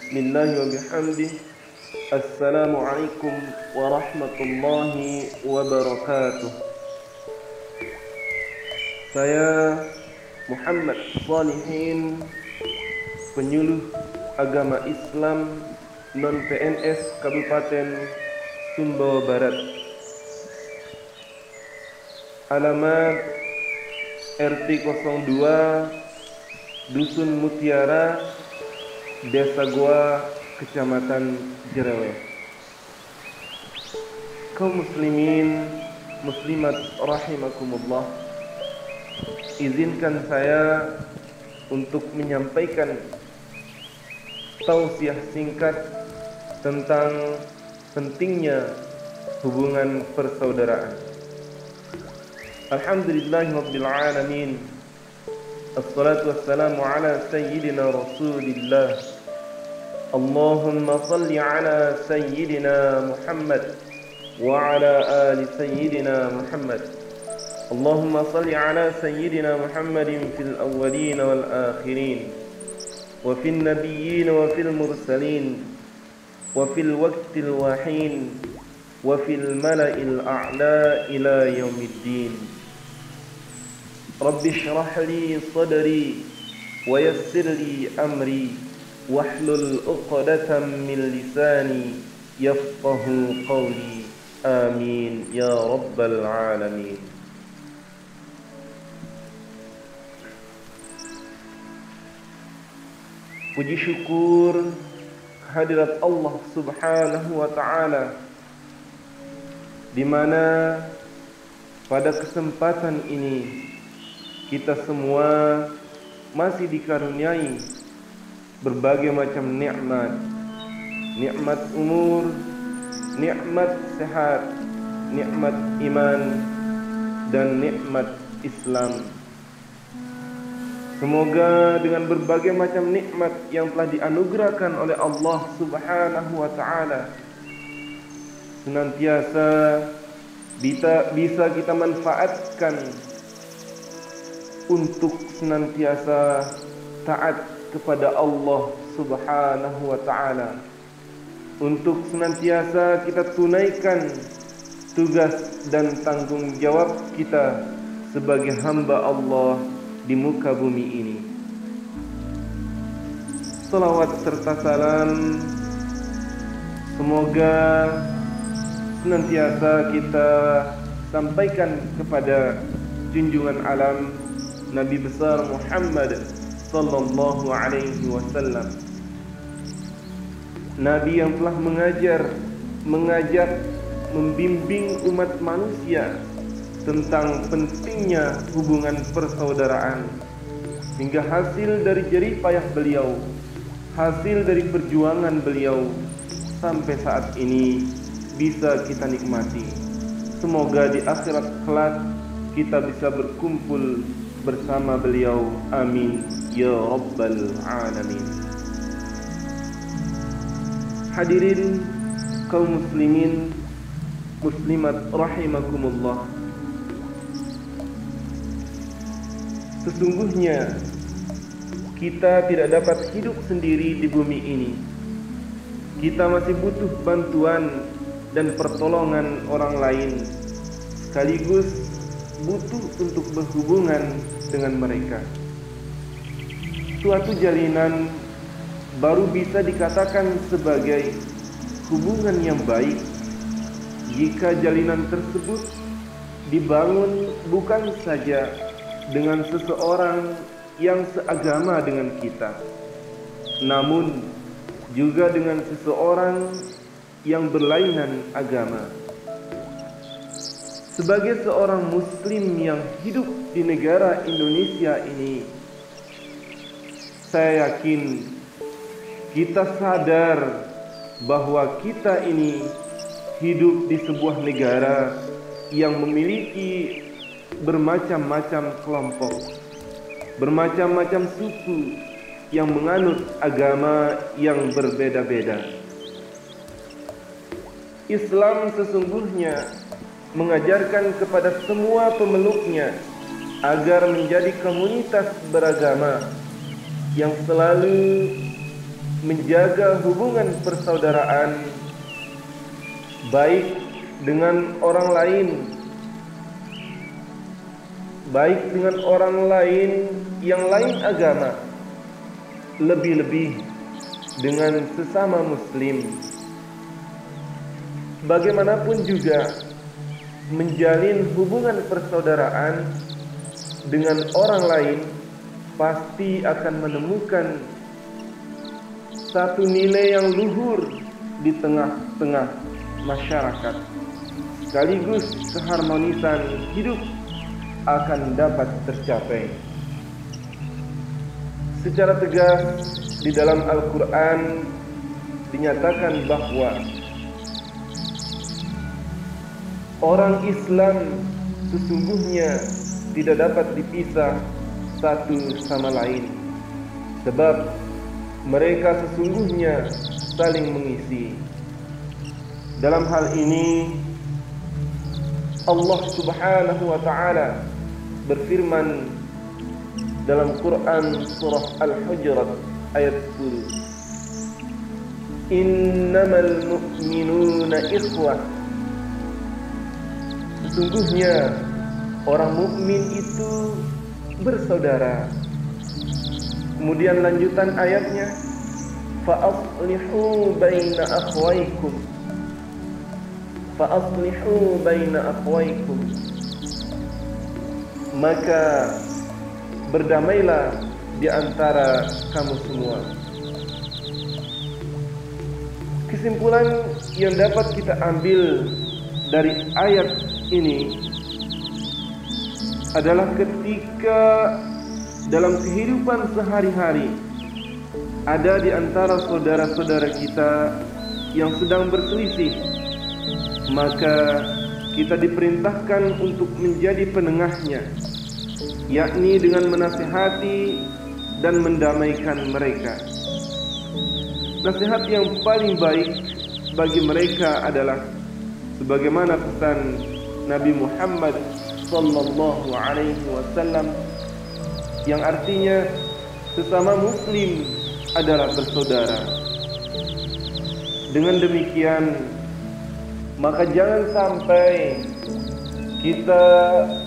Bismillahirrahmanirrahim. Bismillah wa bihamdih Assalamualaikum warahmatullahi wabarakatuh Saya Muhammad Salihin Penyuluh Agama Islam Non-PNS Kabupaten Sumbawa Barat Alamat RT 02 Dusun Mutiara Desa Gua, Kecamatan Jerewe. Kaum muslimin, muslimat rahimakumullah. Izinkan saya untuk menyampaikan tausiah singkat tentang pentingnya hubungan persaudaraan. Alhamdulillahirabbil alamin. الصلاة والسلام على سيدنا رسول الله. اللهم صل على سيدنا محمد وعلى آل سيدنا محمد. اللهم صل على سيدنا محمد في الأولين والآخرين وفي النبيين وفي المرسلين وفي الوقت الوحين وفي الملأ الأعلى إلى يوم الدين. رب اشرح لي صدري ويسر لي أمري واحلل عقدة من لساني يفقه قولي. آمين يا رب العالمين. Puji syukur hadirat Allah Subhanahu wa taala di mana pada kesempatan ini kita semua masih dikaruniai berbagai macam nikmat. Nikmat umur nikmat sehat nikmat iman dan nikmat Islam. Semoga dengan berbagai macam nikmat yang telah dianugerahkan oleh Allah Subhanahu wa taala senantiasa bisa kita manfaatkan untuk senantiasa taat kepada Allah Subhanahu wa taala. Untuk senantiasa kita tunaikan tugas dan tanggung jawab kita sebagai hamba Allah di muka bumi ini. Salawat serta salam semoga senantiasa kita sampaikan kepada junjungan alam Nabi besar Muhammad sallallahu alaihi wasallam. Nabi yang telah mengajar, mengajak, membimbing umat manusia tentang pentingnya hubungan persaudaraan hingga hasil dari jerih payah beliau, hasil dari perjuangan beliau sampai saat ini bisa kita nikmati. Semoga di akhirat kelak kita bisa berkumpul bersama beliau. Amin. Ya rabbal alamin. Hadirin kaum muslimin muslimat rahimakumullah. Sesungguhnya kita tidak dapat hidup sendiri di bumi ini. Kita masih butuh bantuan dan pertolongan orang lain sekaligus butuh untuk berhubungan dengan mereka. Suatu jalinan baru bisa dikatakan sebagai hubungan yang baik jika jalinan tersebut dibangun bukan saja dengan seseorang yang seagama dengan kita namun juga dengan seseorang yang berlainan agama sebagai seorang muslim yang hidup di negara Indonesia ini saya yakin kita sadar bahwa kita ini hidup di sebuah negara yang memiliki bermacam-macam kelompok, bermacam-macam suku yang menganut agama yang berbeda-beda. Islam sesungguhnya mengajarkan kepada semua pemeluknya agar menjadi komunitas beragama yang selalu menjaga hubungan persaudaraan baik dengan orang lain baik dengan orang lain yang lain agama lebih-lebih dengan sesama muslim. Bagaimanapun juga menjalin hubungan persaudaraan dengan orang lain pasti akan menemukan satu nilai yang luhur di tengah-tengah masyarakat. Sekaligus keharmonisan hidup akan dapat tercapai. Secara tegas di dalam Al-Quran dinyatakan bahwa Orang Islam sesungguhnya tidak dapat dipisah satu sama lain sebab mereka sesungguhnya saling mengisi. Dalam hal ini Allah Subhanahu wa taala berfirman dalam Quran surah Al-Hujurat ayat 10 Innamal mu'minuna ikhwah Sesungguhnya orang mukmin itu bersaudara. Kemudian lanjutan ayatnya, fa'aslihu baina akhwaikum. Fa'aslihu baina akhwaikum. Maka berdamailah di antara kamu semua. Kesimpulan yang dapat kita ambil dari ayat ini adalah ketika dalam kehidupan sehari-hari ada di antara saudara-saudara kita yang sedang berselisih maka kita diperintahkan untuk menjadi penengahnya yakni dengan menasihati dan mendamaikan mereka. Nasihat yang paling baik bagi mereka adalah sebagaimana pesan Nabi Muhammad sallallahu alaihi wasallam yang artinya sesama muslim adalah bersaudara. Dengan demikian maka jangan sampai kita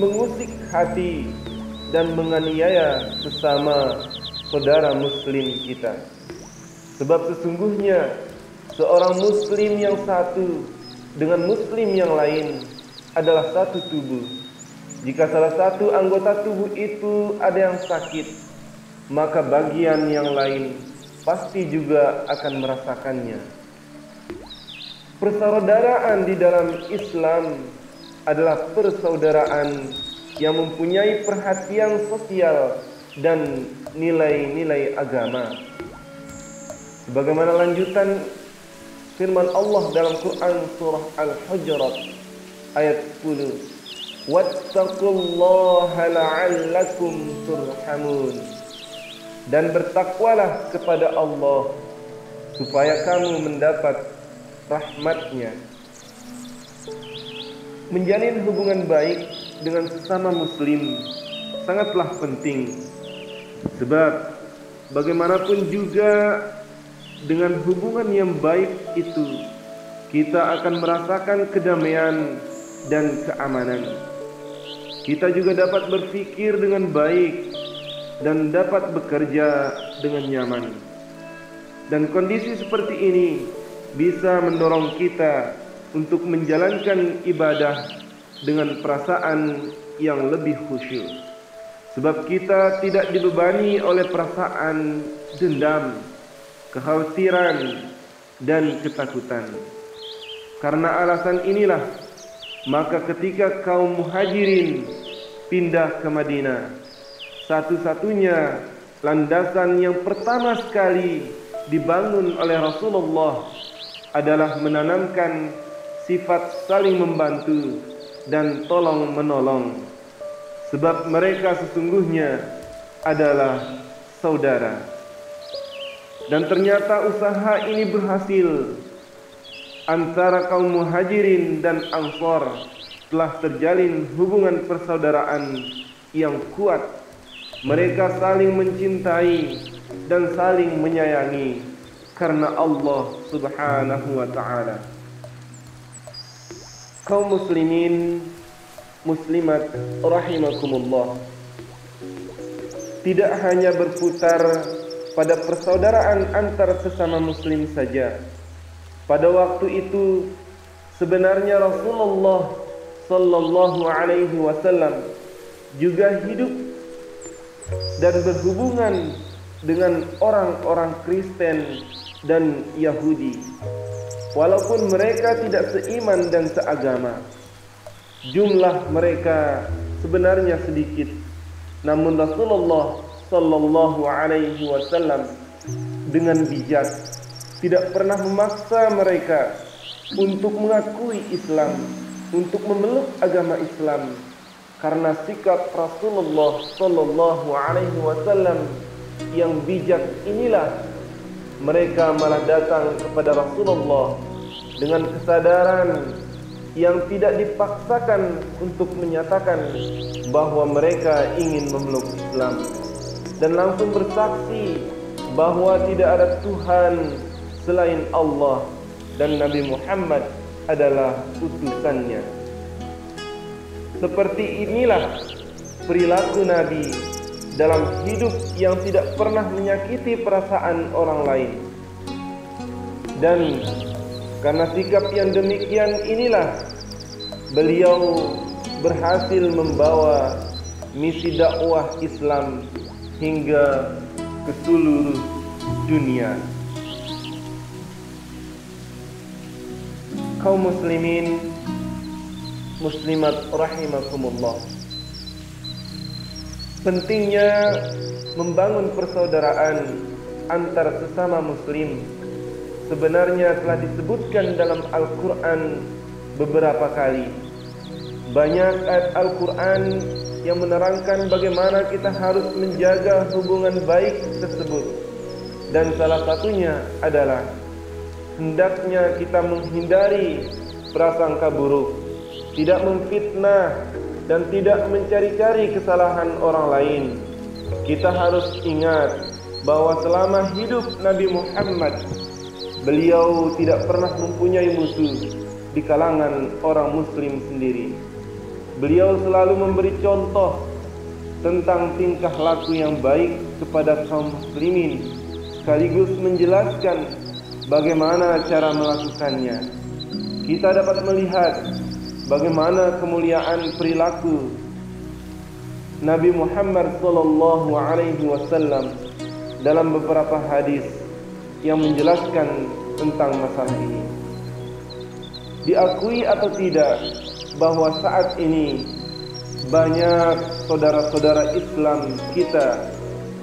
mengusik hati dan menganiaya sesama saudara muslim kita. Sebab sesungguhnya seorang muslim yang satu dengan muslim yang lain adalah satu tubuh. Jika salah satu anggota tubuh itu ada yang sakit, maka bagian yang lain pasti juga akan merasakannya. Persaudaraan di dalam Islam adalah persaudaraan yang mempunyai perhatian sosial dan nilai-nilai agama. Sebagaimana lanjutan firman Allah dalam Quran surah Al-Hujurat ayat 10 Wattaqullaha la'allakum turhamun. Dan bertakwalah kepada Allah supaya kamu mendapat rahmatnya. Menjalin hubungan baik dengan sesama muslim sangatlah penting. Sebab bagaimanapun juga dengan hubungan yang baik itu kita akan merasakan kedamaian dan keamanan. Kita juga dapat berpikir dengan baik dan dapat bekerja dengan nyaman. Dan kondisi seperti ini bisa mendorong kita untuk menjalankan ibadah dengan perasaan yang lebih khusyuk. Sebab kita tidak dibebani oleh perasaan dendam, kekhawatiran, dan ketakutan. Karena alasan inilah, maka ketika kaum muhajirin pindah ke Madinah, satu-satunya landasan yang pertama sekali dibangun oleh Rasulullah adalah menanamkan sifat saling membantu dan tolong menolong. Sebab mereka sesungguhnya adalah saudara. Dan ternyata usaha ini berhasil antara kaum muhajirin dan ansor telah terjalin hubungan persaudaraan yang kuat. Mereka saling mencintai dan saling menyayangi karena Allah Subhanahu wa taala. Kaum muslimin muslimat rahimakumullah. Tidak hanya berputar pada persaudaraan antar sesama muslim saja pada waktu itu sebenarnya Rasulullah sallallahu alaihi wasallam juga hidup dan berhubungan dengan orang-orang Kristen dan Yahudi walaupun mereka tidak seiman dan seagama. Jumlah mereka sebenarnya sedikit, namun Rasulullah sallallahu alaihi wasallam dengan bijak tidak pernah memaksa mereka untuk mengakui Islam, untuk memeluk agama Islam karena sikap Rasulullah sallallahu alaihi wasallam yang bijak inilah mereka malah datang kepada Rasulullah dengan kesadaran yang tidak dipaksakan untuk menyatakan bahwa mereka ingin memeluk Islam. Dan langsung bersaksi bahwa tidak ada Tuhan selain Allah dan Nabi Muhammad adalah utusannya. Seperti inilah perilaku Nabi dalam hidup yang tidak pernah menyakiti perasaan orang lain. Dan karena sikap yang demikian inilah beliau berhasil membawa misi dakwah Islam hingga ke seluruh dunia. Kaum muslimin muslimat rahimakumullah. Pentingnya membangun persaudaraan antar sesama muslim sebenarnya telah disebutkan dalam Al-Quran beberapa kali. Banyak ayat Al-Quran yang menerangkan bagaimana kita harus menjaga hubungan baik tersebut. Dan salah satunya adalah hendaknya kita menghindari prasangka buruk, tidak memfitnah dan tidak mencari-cari kesalahan orang lain. Kita harus ingat bahwa selama hidup Nabi Muhammad Beliau tidak pernah mempunyai musuh di kalangan orang muslim sendiri. Beliau selalu memberi contoh tentang tingkah laku yang baik kepada kaum muslimin sekaligus menjelaskan bagaimana cara melakukannya. Kita dapat melihat bagaimana kemuliaan perilaku Nabi Muhammad sallallahu alaihi wasallam dalam beberapa hadis yang menjelaskan tentang masalah ini. Diakui atau tidak bahwa saat ini banyak saudara-saudara Islam kita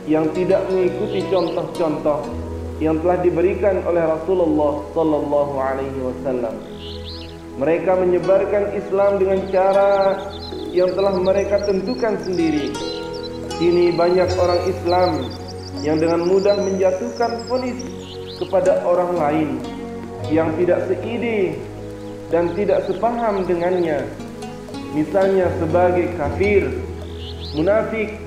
yang tidak mengikuti contoh-contoh yang telah diberikan oleh Rasulullah sallallahu alaihi wasallam. Mereka menyebarkan Islam dengan cara yang telah mereka tentukan sendiri. Kini banyak orang Islam yang dengan mudah menjatuhkan vonis kepada orang lain yang tidak seide dan tidak sepaham dengannya misalnya sebagai kafir munafik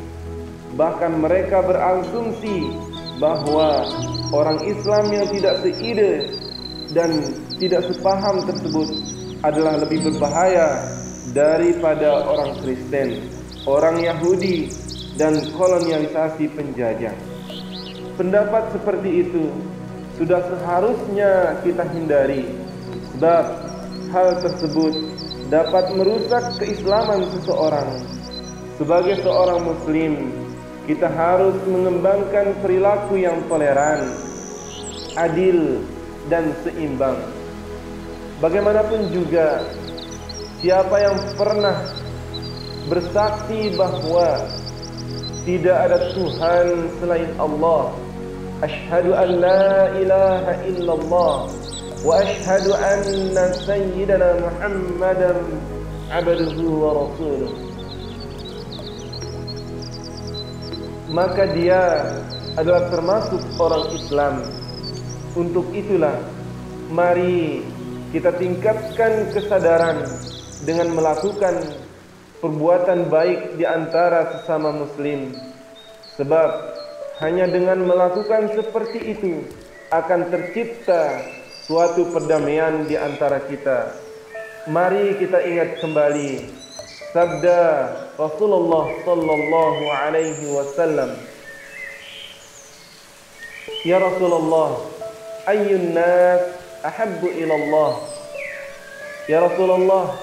bahkan mereka berasumsi bahwa orang Islam yang tidak seide dan tidak sepaham tersebut adalah lebih berbahaya daripada orang Kristen, orang Yahudi dan kolonialisasi penjajah. Pendapat seperti itu sudah seharusnya kita hindari sebab hal tersebut dapat merusak keislaman seseorang. Sebagai seorang muslim, kita harus mengembangkan perilaku yang toleran, adil, dan seimbang. Bagaimanapun juga, siapa yang pernah bersaksi bahwa tidak ada Tuhan selain Allah. Ashhadu an la ilaha illallah wa ashhadu anna sayyidana Muhammadan abduhu wa rasuluh. Maka dia adalah termasuk orang Islam untuk itulah mari kita tingkatkan kesadaran dengan melakukan perbuatan baik di antara sesama muslim sebab hanya dengan melakukan seperti itu akan tercipta suatu perdamaian di antara kita. Mari kita ingat kembali sabda Rasulullah sallallahu alaihi wasallam. Ya Rasulullah, ayyun nas ahabbu ila Allah? Ya Rasulullah,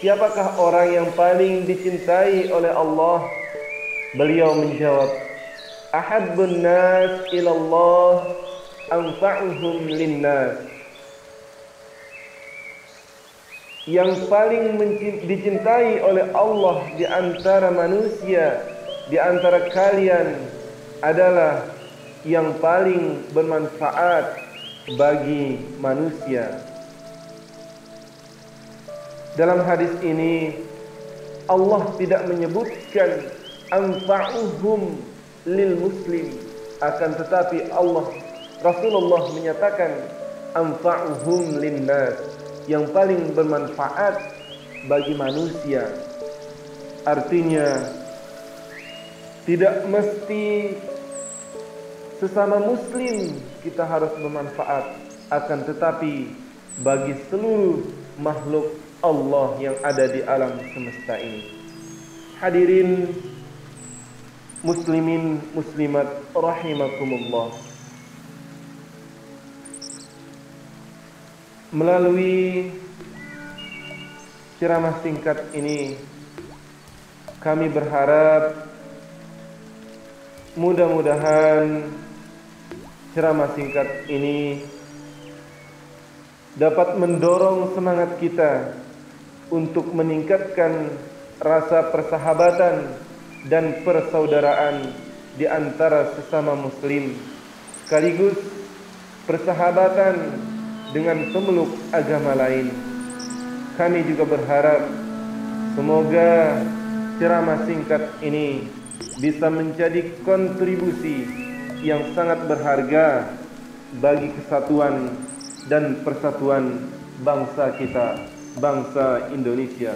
siapakah orang yang paling dicintai oleh Allah? Beliau menjawab, ahabbun nas ila Allah anfa'uhum linnas yang paling dicintai oleh Allah di antara manusia di antara kalian adalah yang paling bermanfaat bagi manusia. Dalam hadis ini Allah tidak menyebutkan anfa'uhum lil muslim akan tetapi Allah Rasulullah menyatakan anfa'uhum linnas yang paling bermanfaat bagi manusia. Artinya tidak mesti sesama muslim kita harus bermanfaat akan tetapi bagi seluruh makhluk Allah yang ada di alam semesta ini. Hadirin muslimin muslimat rahimakumullah melalui ceramah singkat ini kami berharap mudah-mudahan ceramah singkat ini dapat mendorong semangat kita untuk meningkatkan rasa persahabatan dan persaudaraan di antara sesama muslim sekaligus persahabatan dengan pemeluk agama lain. Kami juga berharap semoga ceramah singkat ini bisa menjadi kontribusi yang sangat berharga bagi kesatuan dan persatuan bangsa kita, bangsa Indonesia.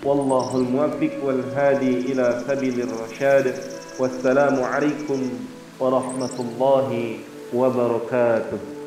Wallahul muwaffiq wal hadi ila sabilir rasyad. Wassalamu alaikum warahmatullahi wabarakatuh.